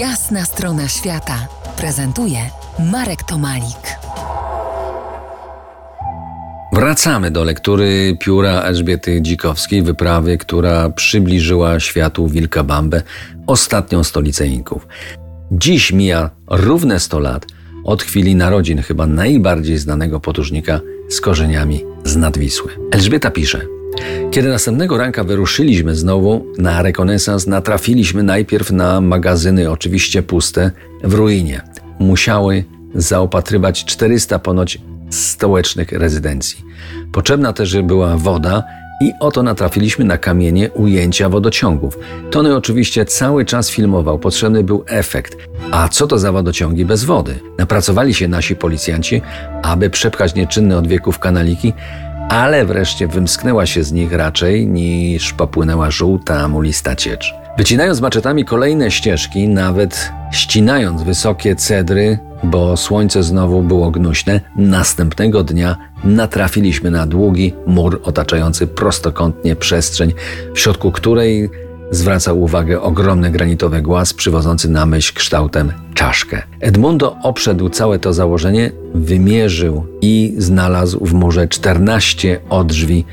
Jasna strona świata prezentuje Marek Tomalik. Wracamy do lektury pióra Elżbiety Dzikowskiej, wyprawy, która przybliżyła światu Wilkabambę, ostatnią stolicę Inków. Dziś mija równe 100 lat od chwili narodzin chyba najbardziej znanego podróżnika z korzeniami z Nadwisły. Elżbieta pisze – kiedy następnego ranka wyruszyliśmy znowu na rekonesans, natrafiliśmy najpierw na magazyny, oczywiście puste, w ruinie. Musiały zaopatrywać 400 ponoć stołecznych rezydencji. Potrzebna też była woda i oto natrafiliśmy na kamienie ujęcia wodociągów. Tony oczywiście cały czas filmował, potrzebny był efekt. A co to za wodociągi bez wody? Napracowali się nasi policjanci, aby przepchać nieczynne od wieków kanaliki, ale wreszcie wymsknęła się z nich raczej niż popłynęła żółta mulista ciecz. Wycinając maczetami kolejne ścieżki, nawet ścinając wysokie cedry, bo słońce znowu było gnuśne, następnego dnia natrafiliśmy na długi mur otaczający prostokątnie przestrzeń, w środku której zwracał uwagę ogromny granitowy głaz przywodzący na myśl kształtem czaszkę. Edmundo obszedł całe to założenie, wymierzył i znalazł w murze 14 odrzwi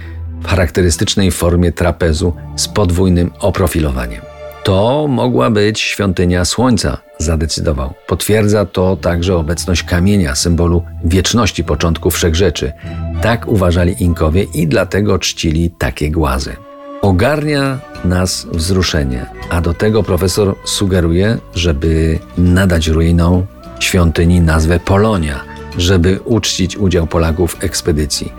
w charakterystycznej formie trapezu z podwójnym oprofilowaniem. To mogła być świątynia słońca, zadecydował. Potwierdza to także obecność kamienia, symbolu wieczności początku wszechrzeczy. Tak uważali Inkowie i dlatego czcili takie głazy. Ogarnia nas wzruszenie, a do tego profesor sugeruje, żeby nadać ruinom świątyni nazwę Polonia, żeby uczcić udział Polaków w ekspedycji.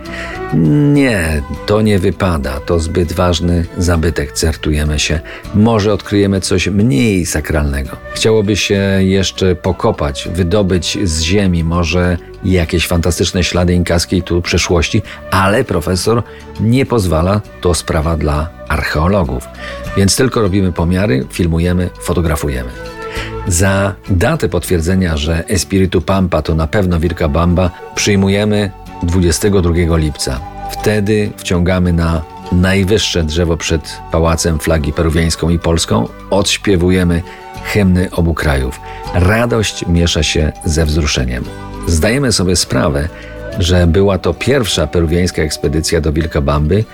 Nie, to nie wypada, to zbyt ważny zabytek, certujemy się. Może odkryjemy coś mniej sakralnego. Chciałoby się jeszcze pokopać, wydobyć z ziemi może jakieś fantastyczne ślady inkaskiej tu przeszłości, ale profesor nie pozwala, to sprawa dla archeologów. Więc tylko robimy pomiary, filmujemy, fotografujemy. Za datę potwierdzenia, że Espiritu Pampa to na pewno Wilka Bamba, przyjmujemy 22 lipca. Wtedy wciągamy na najwyższe drzewo przed pałacem flagi peruwiańską i polską, odśpiewujemy hymny obu krajów. Radość miesza się ze wzruszeniem. Zdajemy sobie sprawę, że była to pierwsza peruwiańska ekspedycja do Wilkabamby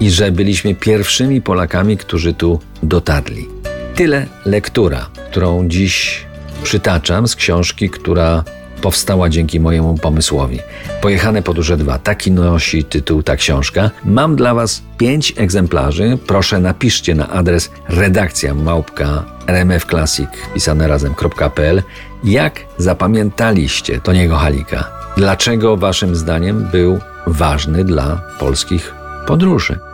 i że byliśmy pierwszymi Polakami, którzy tu dotarli. Tyle lektura, którą dziś przytaczam z książki, która powstała dzięki mojemu pomysłowi. Pojechane podróże 2. Taki nosi tytuł ta książka. Mam dla Was pięć egzemplarzy. Proszę napiszcie na adres redakcja małpka rmfclassic pisane razem.pl jak zapamiętaliście Toniego Halika. Dlaczego Waszym zdaniem był ważny dla polskich podróży?